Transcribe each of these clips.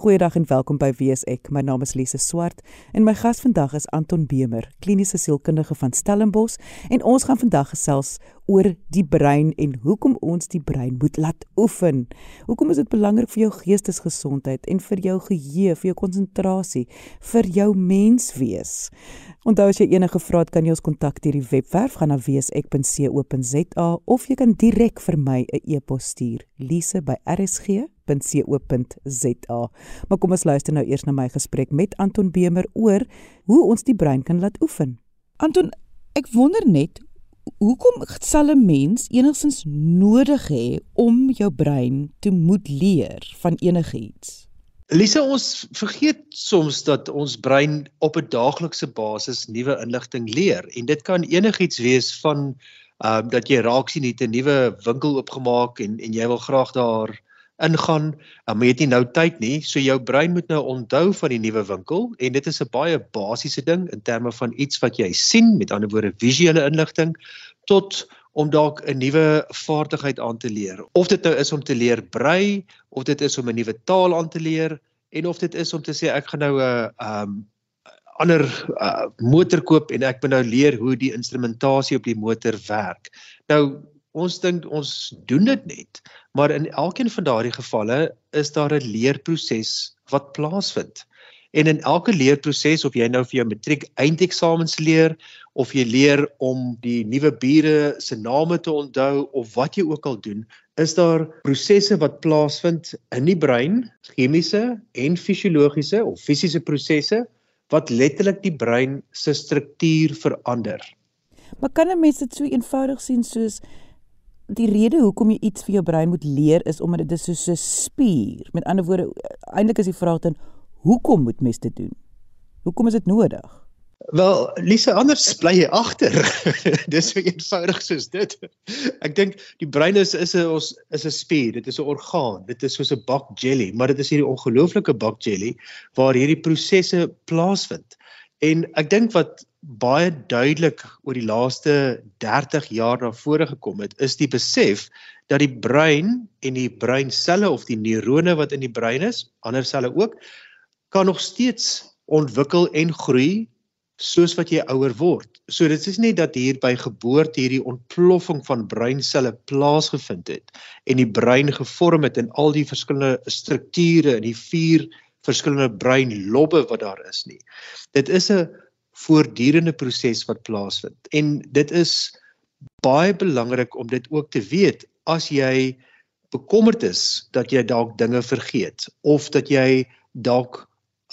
Goeiedag en welkom by Wees Ek. My naam is Lise Swart en my gas vandag is Anton Bemer, kliniese sielkundige van Stellenbosch en ons gaan vandag gesels oor die brein en hoekom ons die brein moet laat oefen. Hoekom is dit belangrik vir jou geestesgesondheid en vir jou geheue, vir jou konsentrasie, vir jou menswees? Onthou as jy enige vrae het, kan jy ons kontak deur die webwerf gaan na weesek.co.za of jy kan direk vir my 'n e-pos stuur. lise@rsg www.co.za. Maar kom ons luister nou eers na my gesprek met Anton Bemer oor hoe ons die brein kan laat oefen. Anton, ek wonder net hoekom sal 'n mens enigstens nodig hê om jou brein te moet leer van enigiets? Lisa, ons vergeet soms dat ons brein op 'n daaglikse basis nuwe inligting leer en dit kan enigiets wees van ehm uh, dat jy raak sien het 'n nuwe winkel oopgemaak en en jy wil graag daar ingaan, uh, maar jy het nie nou tyd nie, so jou brein moet nou onthou van die nuwe winkel en dit is 'n baie basiese ding in terme van iets wat jy sien, met ander woorde visuele inligting tot om dalk 'n nuwe vaardigheid aan te leer. Of dit nou is om te leer brei, of dit is om 'n nuwe taal aan te leer en of dit is om te sê ek gaan nou 'n uh, um ander uh, motor koop en ek moet nou leer hoe die instrumentasie op die motor werk. Nou ons dink ons doen dit net, maar in elkeen van daardie gevalle is daar 'n leerproses wat plaasvind. En in elke leerproses of jy nou vir jou matriek eindeksamens leer of jy leer om die nuwe bure se name te onthou of wat jy ook al doen, is daar prosesse wat plaasvind in die brein, chemiese en fisiologiese of fisiese prosesse wat letterlik die brein se struktuur verander. Maar kan 'n mens dit so eenvoudig sien soos die rede hoekom jy iets vir jou brein moet leer is omdat dit is soos 'n spier. Met ander woorde, eintlik is die vraag dan hoekom moet mens dit doen? Hoekom is dit nodig? Wel, Lise, anders bly jy agter. Dis so eenvoudig soos dit. Ek dink die brein is is 'n ons is 'n spier, dit is 'n orgaan, dit is soos 'n bak jelly, maar dit is hierdie ongelooflike bak jelly waar hierdie prosesse plaasvind. En ek dink wat baie duidelik oor die laaste 30 jaar na vore gekom het, is die besef dat die brein en die breinselle of die neurone wat in die brein is, ander selle ook, kan nog steeds ontwikkel en groei soos wat jy ouer word. So dit is nie dat hier by geboorte hierdie ontploffing van breinselle plaasgevind het en die brein gevorm het in al die verskillende strukture in die vier verskillende breinlobbe wat daar is nie. Dit is 'n voortdurende proses wat plaasvind. En dit is baie belangrik om dit ook te weet as jy bekommerd is dat jy dalk dinge vergeet of dat jy dalk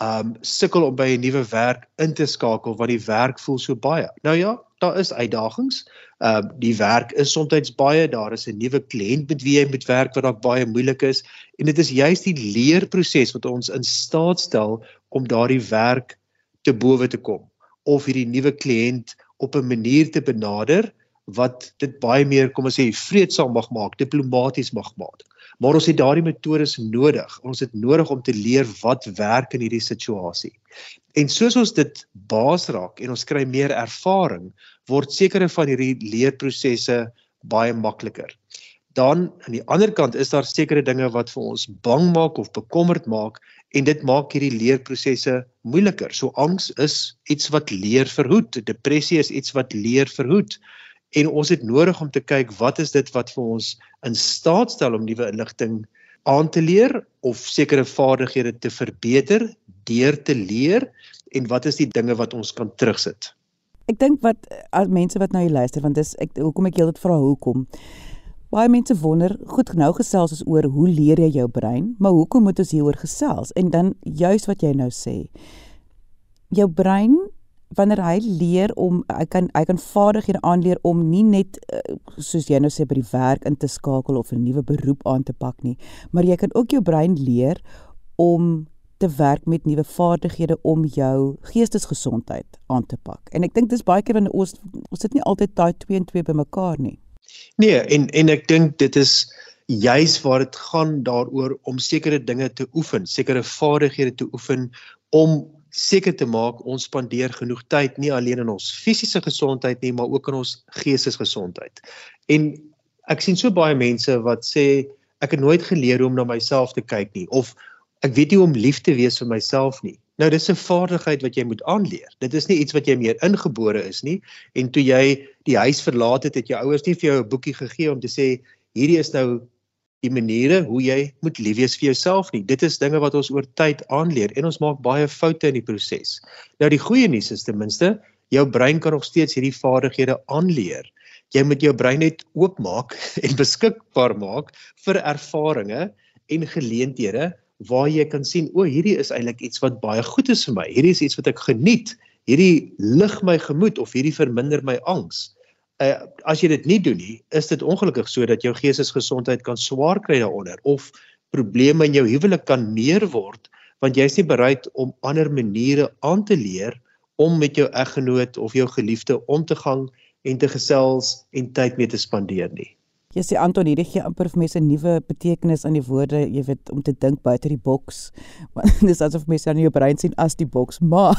um sukkel om by 'n nuwe werk in te skakel want die werk voel so baie. Nou ja, daar is uitdagings. Um die werk is soms baie, daar is 'n nuwe kliënt met wie jy moet werk wat dalk baie moeilik is en dit is juist die leerproses wat ons in staat stel om daardie werk te bowe te kom of hierdie nuwe kliënt op 'n manier te benader wat dit baie meer kom ons sê vreedsaam mag maak, diplomaties mag maak. Maar ons het daardie metodes nodig. Ons het nodig om te leer wat werk in hierdie situasie. En soos ons dit baas raak en ons kry meer ervaring, word sekere van hierdie leerprosesse baie makliker. Dan aan die ander kant is daar sekere dinge wat vir ons bang maak of bekommerd maak en dit maak hierdie leerprosesse moeiliker. So angs is iets wat leer verhoed, depressie is iets wat leer verhoed en ons het nodig om te kyk wat is dit wat vir ons in staat stel om nuwe inligting aan te leer of sekere vaardighede te verbeter deur te leer en wat is die dinge wat ons kan terugsit. Ek dink wat as mense wat nou hier luister want dis ek hoekom ek heeltyd vra hoekom. Baie mense wonder, goed nou gesels ons oor hoe leer jy jou brein, maar hoekom moet ons hieroor gesels? En dan juis wat jy nou sê. Jou brein wanneer hy leer om hy kan hy kan vaardighede aanleer om nie net eh, soos jy nou sê by die werk in te skakel of 'n nuwe beroep aan te pak nie, maar jy kan ook jou brein leer om te werk met nuwe vaardighede om jou geestesgesondheid aan te pak. En ek dink dis baie keer wanneer ons ons sit nie altyd daai 2 en 2 bymekaar nie. Nee, en en ek dink dit is juis waar dit gaan daaroor om sekere dinge te oefen, sekere vaardighede te oefen om seker te maak ons spandeer genoeg tyd nie alleen in ons fisiese gesondheid nie, maar ook in ons geestesgesondheid. En ek sien so baie mense wat sê ek het nooit geleer hoe om na myself te kyk nie of ek weet nie hoe om lief te wees vir myself nie. Nou dis 'n vaardigheid wat jy moet aanleer. Dit is nie iets wat jy meer ingebore is nie en toe jy die huis verlaat het, het jou ouers nie vir jou 'n boekie gegee om te sê hierdie is nou die maniere hoe jy moet lief wees vir jouself nie. Dit is dinge wat ons oor tyd aanleer en ons maak baie foute in die proses. Nou die goeie nuus is ten minste jou brein kan nog steeds hierdie vaardighede aanleer. Jy moet jou brein net oopmaak en beskikbaar maak vir ervarings en geleenthede waar jy kan sien o, hierdie is eintlik iets wat baie goed is vir my. Hierdie is iets wat ek geniet. Hierdie lig my gemoed of hierdie verminder my angs. Uh as jy dit nie doen nie, is dit ongelukkig so dat jou geestesgesondheid kan swaar kry daaronder of probleme in jou huwelik kan meer word want jy's nie bereid om ander maniere aan te leer om met jou eggenoot of jou geliefde om te gaan en te gesels en tyd mee te spandeer nie. Jy sê Anton hierdie gee amper vir mense 'n nuwe betekenis aan die woorde, jy weet, om te dink buite die boks. Want dis asof mense aan jou brein sien as die boks, maar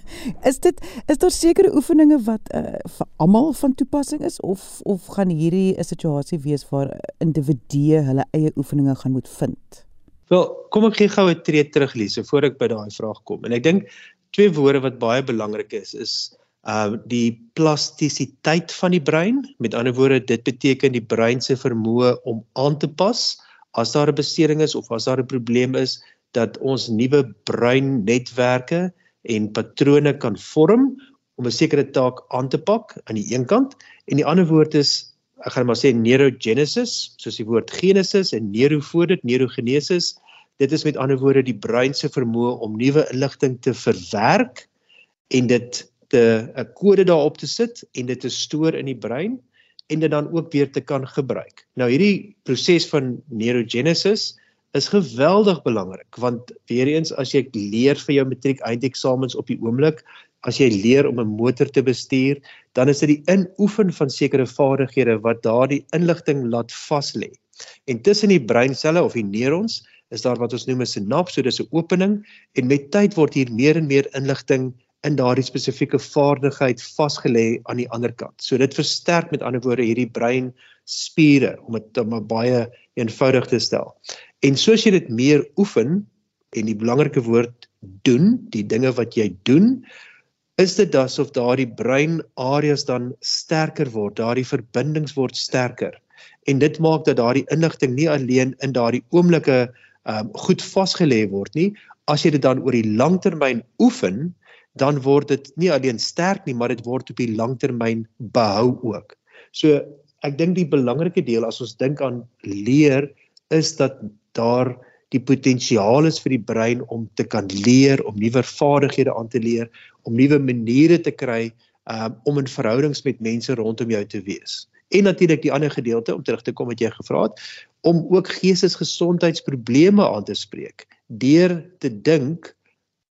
is dit is daar sekere oefeninge wat uh, vir almal van toepassing is of of gaan hierdie 'n situasie wees waar individue hulle eie oefeninge gaan moet vind? Wel, kom ek gee gou 'n tree terug Lise voor ek by daai vraag kom. En ek dink twee woorde wat baie belangrik is is uh die plastisiteit van die brein. Met ander woorde, dit beteken die brein se vermoë om aan te pas as daar 'n besering is of as daar 'n probleem is dat ons nuwe breinnetwerke en patrone kan vorm om 'n sekere taak aan te pak aan die een kant en die ander woord is ek gaan maar sê neurogenesis soos die woord genesis en neuro voor dit neurogenesis Dit is met ander woorde die brein se vermoë om nuwe inligting te verwerk en dit te 'n kode daarop te sit en dit te stoor in die brein en dit dan ook weer te kan gebruik. Nou hierdie proses van neurogenesis is geweldig belangrik want weer eens as jy leer vir jou matriek eindeksamens op die oomblik, as jy leer om 'n motor te bestuur, dan is dit die inoefen van sekere vaardighede wat daardie inligting laat vas lê. En tussen die breinselle of die neurons is daar wat ons noem 'n sinaps, so dis 'n opening en met tyd word hier meer en meer inligting in daardie spesifieke vaardigheid vasgelê aan die ander kant. So dit versterk met ander woorde hierdie brein spiere om dit om baie eenvoudig te stel. En soos jy dit meer oefen en die belangrike woord doen, die dinge wat jy doen, is dit asof daardie brein areas dan sterker word, daardie verbindings word sterker. En dit maak dat daardie inligting nie alleen in daardie oomblikke um, goed vasgelê word nie. As jy dit dan oor die langtermyn oefen, dan word dit nie alleen sterk nie, maar dit word op die langtermyn behou ook. So ek dink die belangrike deel as ons dink aan leer is dat daar die potensiaal is vir die brein om te kan leer, om nuwe vaardighede aan te leer, om nuwe maniere te kry um, om in verhoudings met mense rondom jou te wees. En natuurlik die ander gedeelte om terug te kom wat jy gevra het, om ook geestesgesondheidsprobleme aan te spreek deur te dink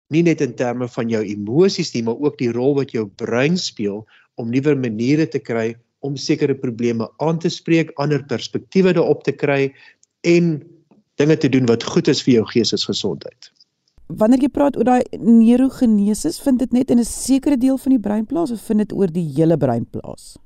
nie net in terme van jou emosies nie, maar ook die rol wat jou brein speel om nuwe maniere te kry om sekere probleme aan te spreek, ander perspektiewe daarop te kry en dinge te doen wat goed is vir jou geestesgesondheid. Wanneer jy praat oor daai neurogenesis, vind dit net in 'n sekere deel van die brein plaas of vind dit oor die hele brein plaas?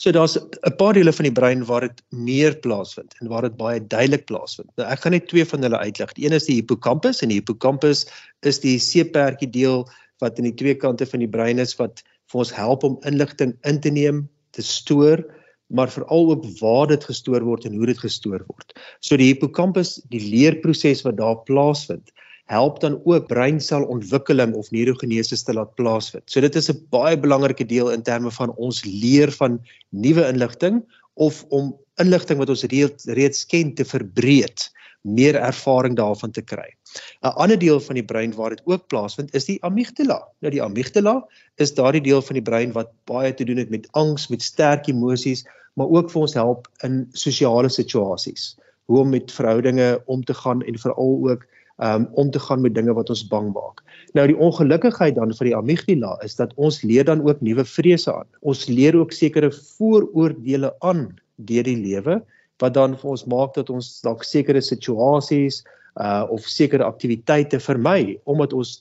So daar's 'n paar dele van die brein waar dit meer plaasvind en waar dit baie duidelik plaasvind. Nou ek gaan net twee van hulle uitlig. Die een is die hippocampus en die hippocampus is die seepertjie deel wat aan die twee kante van die brein is wat vir ons help om inligting in te neem, te stoor, maar veral ook waar dit gestoor word en hoe dit gestoor word. So die hippocampus, die leerproses wat daar plaasvind, help dan ook breinselontwikkeling of neurogenesis te laat plaasvind. So dit is 'n baie belangrike deel in terme van ons leer van nuwe inligting of om inligting wat ons reeds, reeds ken te verbreek, meer ervaring daarvan te kry. 'n Ander deel van die brein waar dit ook plaasvind is die amygdala. Nou die amygdala is daardie deel van die brein wat baie te doen het met angs, met sterk emosies, maar ook vir ons help in sosiale situasies, hoe om met verhoudinge om te gaan en veral ook um, om te gaan met dinge wat ons bang maak. Nou die ongelukkigheid dan vir die amygdala is dat ons leer dan ook nuwe vrese aan. Ons leer ook sekere vooroordeele aan deur die lewe wat dan vir ons maak dat ons dalk sekere situasies uh of sekere aktiwiteite vermy omdat ons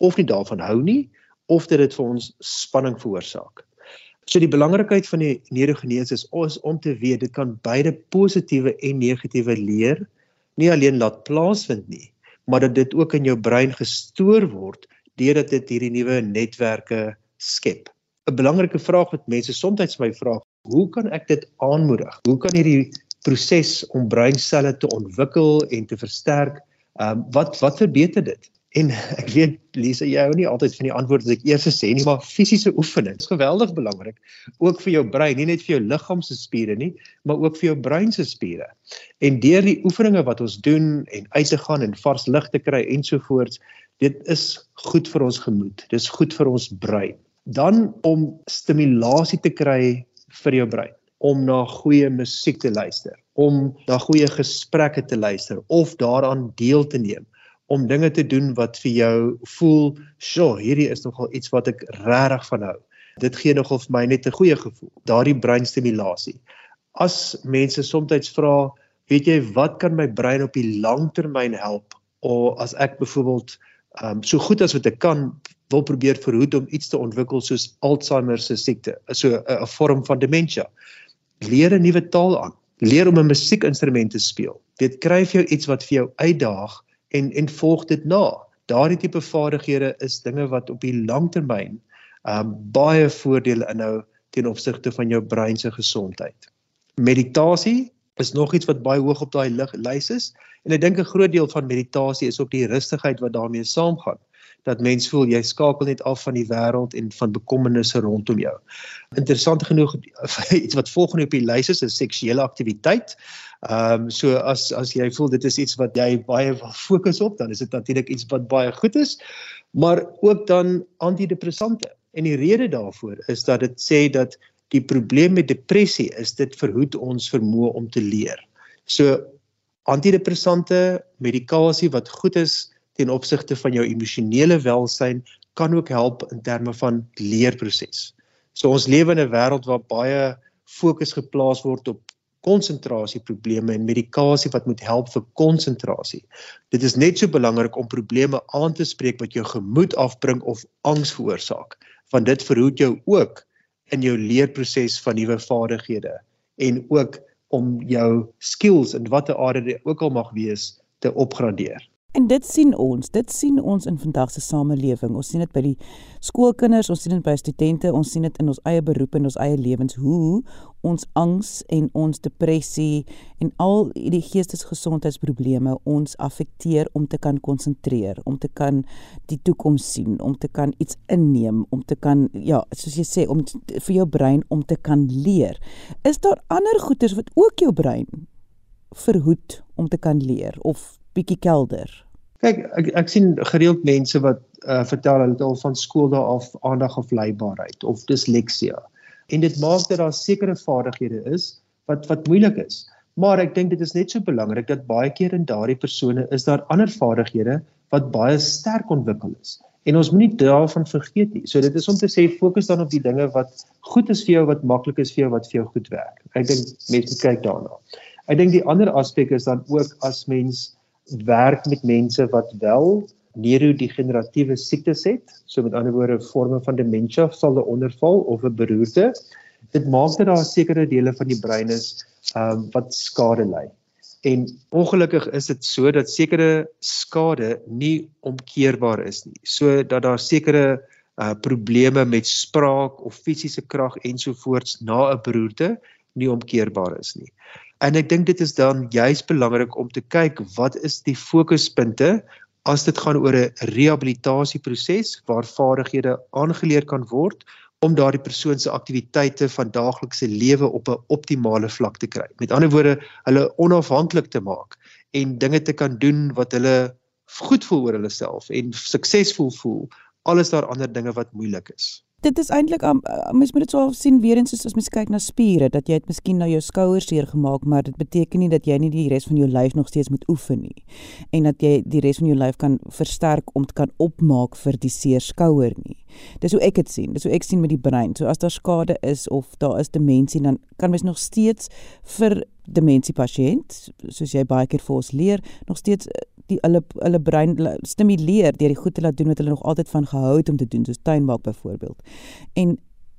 of nie daarvan hou nie of dit dit vir ons spanning veroorsaak. So die belangrikheid van die neurogenese is ons om te weet dit kan beide positiewe en negatiewe leer nie alleen laat plaasvind nie, maar dat dit ook in jou brein gestoor word deurdat dit hierdie nuwe netwerke skep. 'n Belangrike vraag wat mense soms my vra, hoe kan ek dit aanmoedig? Hoe kan hierdie proses om breinselle te ontwikkel en te versterk, ehm um, wat wat verbeter dit? En ek weet Lisa, jy hou nie altyd van die antwoord wat ek eers sê nie, maar fisiese oefening is geweldig belangrik ook vir jou brein, nie net vir jou liggaam se spiere nie, maar ook vir jou brein se spiere. En deur die oefeninge wat ons doen en uit te gaan en vars lig te kry ensovoorts, dit is goed vir ons gemoed. Dis goed vir ons brein. Dan om stimulasie te kry vir jou brein om na goeie musiek te luister, om na goeie gesprekke te luister of daaraan deel te neem om dinge te doen wat vir jou voel, "Sjoe, hierdie is nogal iets wat ek regtig van hou." Dit gee nogal vir my net 'n goeie gevoel, daardie breinstimulasie. As mense soms vra, "Weet jy wat kan my brein op die lang termyn help?" of as ek byvoorbeeld um so goed as wat ek kan wil probeer verhoed om iets te ontwikkel soos Alzheimer se siekte, so 'n vorm van demensie. Leer 'n nuwe taal aan. Leer om 'n musiekinstrument te speel. Dit kry vir jou iets wat vir jou uitdaag en en volg dit na. Daardie tipe vaardighede is dinge wat op die langtermyn um baie voordele inhou ten opsigte van jou brein se gesondheid. Meditasie is nog iets wat baie hoog op daai lys is en ek dink 'n groot deel van meditasie is ook die rustigheid wat daarmee saamgaan dat mens voel jy skakel net af van die wêreld en van bekommernisse rondom jou. Interessant genoeg iets wat volgende op die lys is, is seksuele aktiwiteit. Ehm um, so as as jy voel dit is iets wat jy baie fokus op, dan is dit natuurlik iets wat baie goed is, maar ook dan antidepressante. En die rede daarvoor is dat dit sê dat die probleem met depressie is dit verhoed ons vermoë om te leer. So antidepressante medikasie wat goed is ten opsigte van jou emosionele welsyn kan ook help in terme van leerproses. So ons lewe in 'n wêreld waar baie fokus geplaas word op konsentrasieprobleme en medikasie wat moet help vir konsentrasie. Dit is net so belangrik om probleme aan te spreek wat jou gemoed afbring of angs veroorsaak, want dit verhoed jou ook in jou leerproses van nuwe vaardighede en ook om jou skills in watter aard dit ook al mag wees te opgradeer. En dit sien ons, dit sien ons in vandag se samelewing. Ons sien dit by die skoolkinders, ons sien dit by studente, ons sien dit in ons eie beroep en ons eie lewens hoe ons angs en ons depressie en al die geestesgesondheidsprobleme ons affekteer om te kan konsentreer, om te kan die toekoms sien, om te kan iets inneem, om te kan ja, soos jy sê, om vir jou brein om te kan leer. Is daar ander goeters wat ook jou brein verhoed om te kan leer of bietjie kelder? Kyk, ek ek sien gereeld mense wat uh, vertel hulle het al van skool daar af aandagafleibaarheid of disleksia. En dit maak dat daar sekere vaardighede is wat wat moeilik is. Maar ek dink dit is net so belangrik dat baie keer in daardie persone is daar ander vaardighede wat baie sterk ontwikkel is. En ons moenie daarvan vergeet nie. So dit is om te sê fokus dan op die dinge wat goed is vir jou, wat maklik is vir jou, wat vir jou goed werk. Ek dink mense kyk daarna. Ek dink die ander aspek is dan ook as mens werk met mense wat wel neurodegeneratiewe siektes het, so met ander woorde forme van demensie sal 'n onderval of 'n beroerte. Dit maak dat daar sekere dele van die brein is um, wat skade ly. En ongelukkig is dit so dat sekere skade nie omkeerbaar is nie. So dat daar sekere uh probleme met spraak of fisiese krag ensovoorts na 'n beroerte nie omkeerbaar is nie. En ek dink dit is dan juis belangrik om te kyk wat is die fokuspunte as dit gaan oor 'n rehabilitasieproses waar vaardighede aangeleer kan word om daardie persoon se aktiwiteite van daaglikse lewe op 'n optimale vlak te kry. Met ander woorde, hulle onafhanklik te maak en dinge te kan doen wat hulle goed voel oor hulle self en suksesvol voel, alles daar ander dinge wat moeilik is dit is eintlik um, mens moet dit so sien weer eens soos as mens kyk na spiere dat jy het miskien nou jou skouers seer gemaak maar dit beteken nie dat jy nie die res van jou lyf nog steeds moet oefen nie. En dat jy die res van jou lyf kan versterk om te kan opmaak vir die seer skouer nie. Dis hoe ek dit sien dis hoe ek sien met die brein. So as daar skade is of daar is demensie dan kan mens nog steeds vir demensie pasiënt soos jy baie keer vir ons leer nog steeds die hulle hulle brein stimuleer deur die goed te laat doen wat hulle nog altyd van gehou het om te doen soos tuinmaak byvoorbeeld. En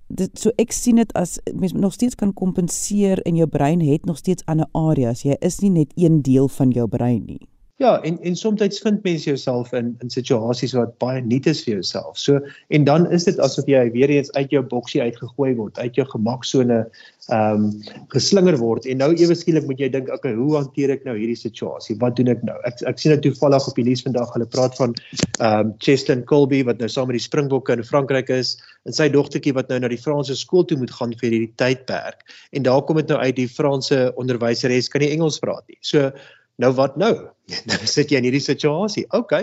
dit so ek sien dit as mens nog steeds kan kompenseer en jou brein het nog steeds ander areas. Jy is nie net een deel van jou brein nie. Ja, en en soms vind mense jouself in in situasies wat baie nuut is vir jouself. So en dan is dit asof jy weer eens uit jou boksie uitgegooi word, uit jou gemaksone ehm um, geslinger word en nou ewe skielik moet jy dink, okay, hoe hanteer ek nou hierdie situasie? Wat doen ek nou? Ek ek sien dit toevallig op die nuus vandag, hulle praat van ehm um, Cheslin Colby wat nou saam met die Springbokke in Frankryk is en sy dogtertjie wat nou na die Franse skool toe moet gaan vir hierdie tydperk. En daar kom dit nou uit die Franse onderwyseres kan nie Engels praat nie. So Nou wat nou? Nou sit jy in hierdie situasie. OK.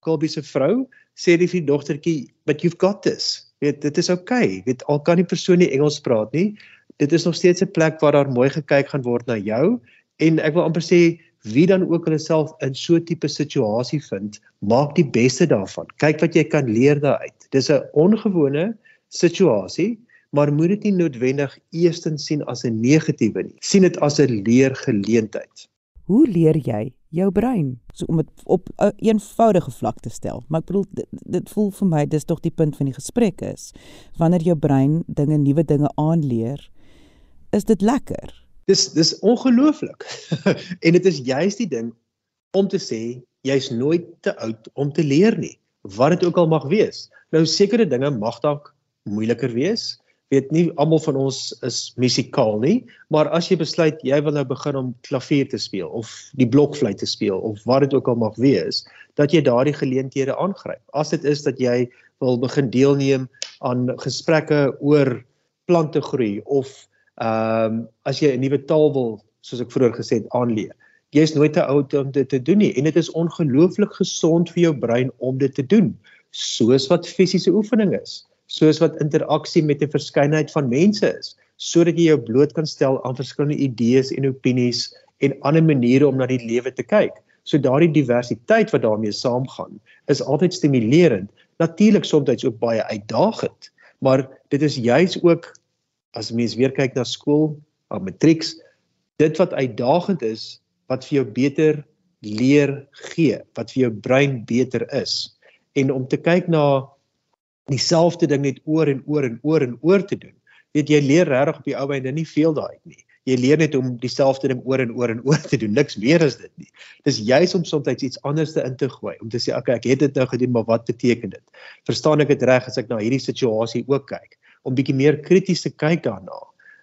Kolby se vrou sê die vir dogtertjie, "But you've got this." Weet, dit is OK. Weet, al kan die persoon nie Engels praat nie, dit is nog steeds 'n plek waar daar mooi gekyk gaan word na jou en ek wil amper sê wie dan ook hulle self in so 'n tipe situasie vind, maak die beste daarvan. Kyk wat jy kan leer daaruit. Dis 'n ongewone situasie, maar moet dit nie noodwendig eerstens sien as 'n negatiewe nie. Sien dit as 'n leergeleentheid. Hoe leer jy jou brein? So om dit op 'n een eenvoudige vlak te stel. Maar ek bedoel dit, dit voel vir my dis tog die punt van die gesprek is wanneer jou brein dinge nuwe dinge aanleer, is dit lekker. Dis dis ongelooflik. en dit is juist die ding om te sê jy's nooit te oud om te leer nie, wat dit ook al mag wees. Nou sekere dinge mag dalk moeiliker wees weet nie almal van ons is musikaal nie, maar as jy besluit jy wil nou begin om klavier te speel of die blokfluit te speel of wat dit ook al mag wees, dat jy daardie geleenthede aangryp. As dit is dat jy wil begin deelneem aan gesprekke oor plante groei of ehm um, as jy 'n nuwe taal wil, soos ek vroeër gesê het, aanleer. Jy is nooit te oud om dit te doen nie en dit is ongelooflik gesond vir jou brein om dit te doen, soos wat fisiese oefening is soos wat interaksie met 'n verskeidenheid van mense is, sodat jy jou bloot kan stel aan verskillende idees en opinies en ander maniere om na die lewe te kyk. So daardie diversiteit wat daarmee saamgaan, is altyd stimulerend. Natuurlik soms ook baie uitdagend, maar dit is juis ook as mens weer kyk na skool, op matrieks, dit wat uitdagend is wat vir jou beter leer gee, wat vir jou brein beter is. En om te kyk na dieselfde ding net oor en oor en oor en oor te doen. Weet jy leer regtig op die ou einde nie veel daai nie. Jy leer net om dieselfde ding oor en oor en oor te doen. Niks meer as dit nie. Dis juis om soms iets anders te in te gooi om te sê okay, ek het dit nou gedoen, maar wat beteken dit? Verstaan ek dit reg as ek na hierdie situasie ook kyk? Om bietjie meer krities te kyk daarna.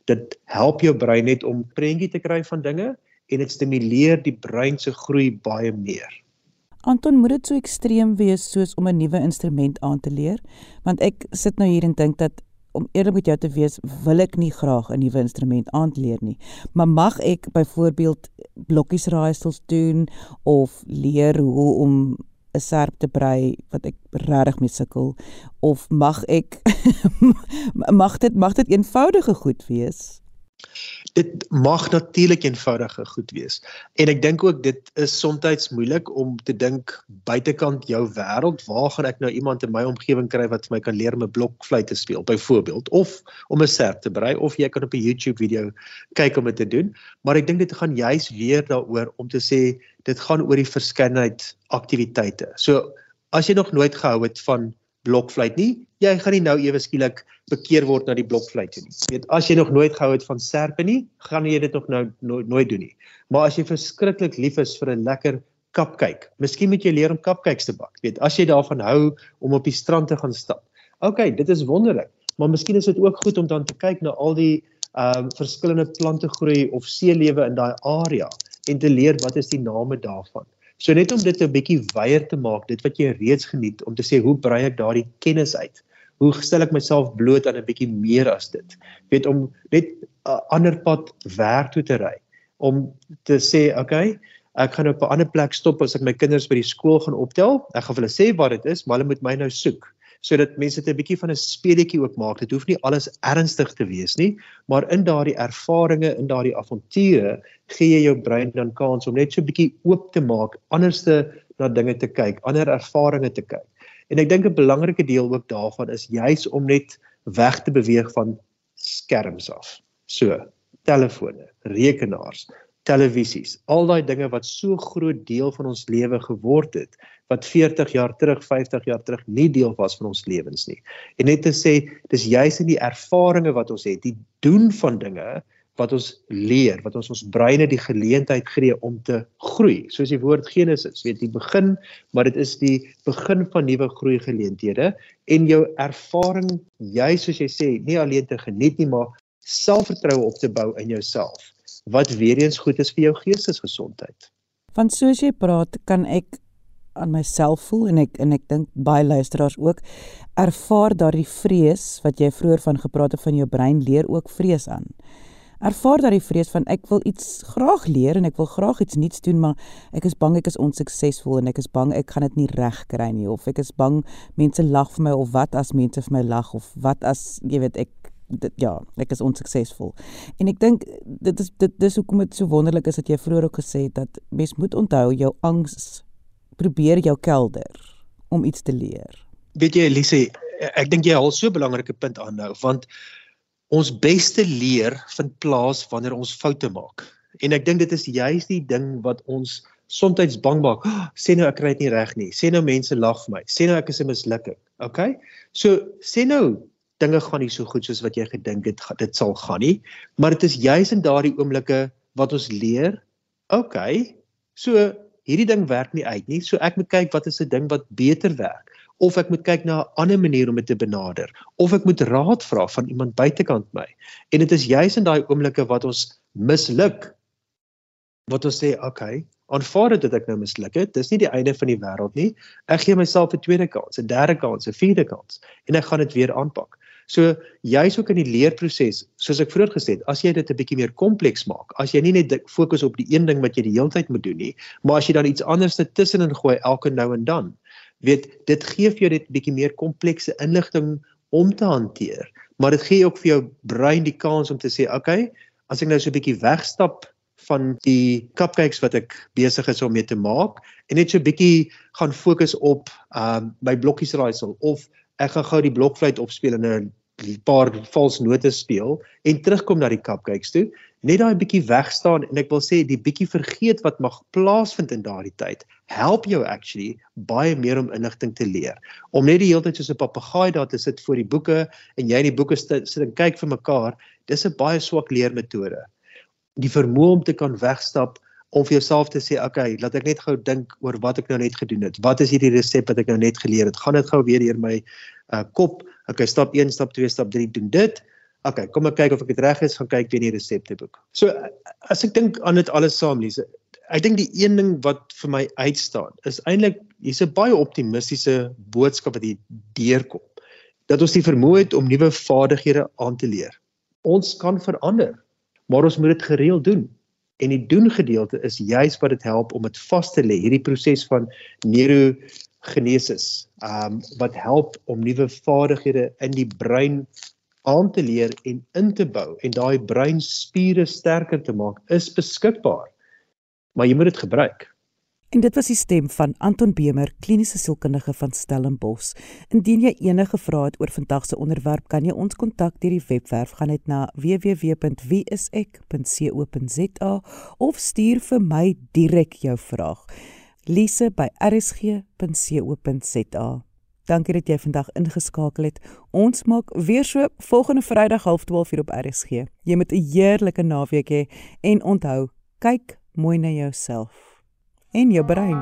Dit help jou brein net om prentjie te kry van dinge en dit stimuleer die brein se groei baie meer. Anton, moet dit so ekstreem wees soos om 'n nuwe instrument aan te leer? Want ek sit nou hier en dink dat om eerlik met jou te wees, wil ek nie graag 'n nuwe instrument aanleer nie. Maar mag ek byvoorbeeld blokkies raaisels doen of leer hoe om 'n serp te brei wat ek regtig mee sukkel of mag ek mag dit mag dit eenvoudige goed wees? Dit mag natuurlik eenvoudige goed wees. En ek dink ook dit is soms moeilik om te dink buitekant jou wêreld, waar gaan ek nou iemand in my omgewing kry wat vir my kan leer om 'n blokfluit te speel byvoorbeeld of om 'n serp te brei of jy kan op 'n YouTube video kyk om dit te doen. Maar ek dink dit gaan juis weer daaroor om te sê dit gaan oor die verskeidenheid aktiwiteite. So as jy nog nooit gehou het van blokfluit nie, jy gaan nie nou ewe skielik bekeer word na die blokfluit toe nie. Jy weet, as jy nog nooit gehou het van serpe nie, gaan jy dit nog nou nooit, nooit doen nie. Maar as jy verskriklik lief is vir 'n lekker kapkyk, miskien moet jy leer om kapkyks te bak. Jy weet, as jy daarvan hou om op die strand te gaan stap. OK, dit is wonderlik, maar miskien is dit ook goed om dan te kyk na al die ehm um, verskillende plante groei of seelewe in daai area en te leer wat is die name daarvan. So net om dit 'n bietjie wyeer te maak, dit wat jy reeds geniet om te sê hoe brei ek daardie kennis uit? Hoe stel ek myself bloot aan 'n bietjie meer as dit? Weet om net 'n ander pad werk toe te ry om te sê, okay, ek gaan op 'n ander plek stop as ek my kinders by die skool gaan optel. Ek gaan vir hulle sê wat dit is, maar hulle moet my nou soek sodat mense dit 'n bietjie van 'n speletjie ook maak. Dit hoef nie alles ernstig te wees nie, maar in daardie ervarings, in daardie avonture, gee jy jou brein dan kans om net so 'n bietjie oop te maak, anderste na dinge te kyk, ander ervarings te kyk. En ek dink 'n belangrike deel ook daarvan is juis om net weg te beweeg van skerms af. So, telefone, rekenaars, televisies, al daai dinge wat so groot deel van ons lewe geword het, wat 40 jaar terug, 50 jaar terug nie deel was van ons lewens nie. En net te sê, dis juis in die ervarings wat ons het, die doen van dinge wat ons leer, wat ons ons breine die geleentheid gee om te groei. Soos die woord Genesis, weet die begin, maar dit is die begin van nuwe groei geleenthede en jou ervaring jy soos jy sê, nie alleen te geniet nie, maar selfvertroue op te bou in jouself wat weer eens goed is vir jou geestesgesondheid. Want soos jy praat, kan ek aan myself voel en ek en ek dink baie luisteraars ook ervaar daardie vrees wat jy vroeër van gepraat het van jou brein leer ook vrees aan. Ervaar daardie vrees van ek wil iets graag leer en ek wil graag iets nuuts doen maar ek is bang ek is onsuksesvol en ek is bang ek gaan dit nie reg kry nie of ek is bang mense lag vir my of wat as mense vir my lag of wat as jy weet ek dit ja, ek is onsuksesvol. En ek dink dit is dit dis hoekom dit so wonderlik is dat jy vroeër ook gesê het dat mens moet onthou jou angs probeer jou kelder om iets te leer. Weet jy Elise, ek dink jy haal so 'n belangrike punt aan nou want ons beste leer vind plaas wanneer ons foute maak. En ek dink dit is juis die ding wat ons soms bang maak. Oh, sê nou ek kry dit nie reg nie. Sê nou mense lag vir my. Sê nou ek is 'n mislukking. Okay? So sê nou dinge gaan nie so goed soos wat jy gedink het dit sal gaan nie. Maar dit is juis in daardie oomblikke wat ons leer, okay, so hierdie ding werk nie uit nie. So ek moet kyk wat is 'n ding wat beter werk of ek moet kyk na 'n ander manier om dit te benader of ek moet raad vra van iemand buitekant my. En dit is juis in daai oomblikke wat ons misluk wat ons sê, okay, aanvaar dit dat ek nou misluk het. Dis nie die einde van die wêreld nie. Ek gee myself 'n tweede kans, 'n derde kans, 'n vierde kans en ek gaan dit weer aanpak. So jy's ook in die leerproses, soos ek vroeër gesê het, as jy dit 'n bietjie meer kompleks maak, as jy nie net fokus op die een ding wat jy die hele tyd moet doen nie, maar as jy dan iets anders tussenin gooi elke nou en dan, weet dit gee vir jou net 'n bietjie meer komplekse inligting om te hanteer, maar dit gee ook vir jou brein die kans om te sê, okay, as ek nou so 'n bietjie wegstap van die cupcakes wat ek besig is om mee te maak en net so 'n bietjie gaan fokus op um my blokkies raaisel of ek gaan gou die blokfluit opspeel en 'n paar vals note speel en terugkom na die cupcakes toe, net daai bietjie wegstaan en ek wil sê die bietjie vergeet wat mag plaasvind in daardie tyd, help jou actually baie meer om inligting te leer. Om net die hele tyd soos 'n papegaai daar te sit voor die boeke en jy in die boeke sit en kyk vir mekaar, dis 'n baie swak leermetode. Die vermoë om te kan wegstap om vir jouself te sê, okay, laat ek net gou dink oor wat ek nou net gedoen het. Wat is hierdie resep wat ek nou net geleer het? Gaan dit gou weer deur my uh, kop? Okay, stap 1, stap 2, stap 3, doen dit. Okay, kom ek kyk of ek dit reg is, gaan kyk weer in die resepteboek. So as ek dink aan dit alles saam, Lise, ek dink die een ding wat vir my uitstaan is eintlik hier's 'n baie optimistiese boodskap wat hier deurkom. Dat ons die vermoë het om nuwe vaardighede aan te leer. Ons kan verander, maar ons moet dit gereeld doen. En die doen gedeelte is juis wat dit help om dit vas te lê, hierdie proses van neurogenesis, um wat help om nuwe vaardighede in die brein aan te leer en in te bou en daai breinspiere sterker te maak is beskikbaar. Maar jy moet dit gebruik. En dit was die stem van Anton Bemer, kliniese sielkundige van Stellenbosch. Indien jy enige vrae het oor vandag se onderwerp, kan jy ons kontak deur die webwerf gaan net na www.wieisek.co.za of stuur vir my direk jou vraag. Lise by rsg.co.za. Dankie dat jy vandag ingeskakel het. Ons maak weer so volgende Vrydag 12:30 hier op RSG. Jy moet 'n heerlike naweek hê en onthou, kyk mooi na jouself en jou brein.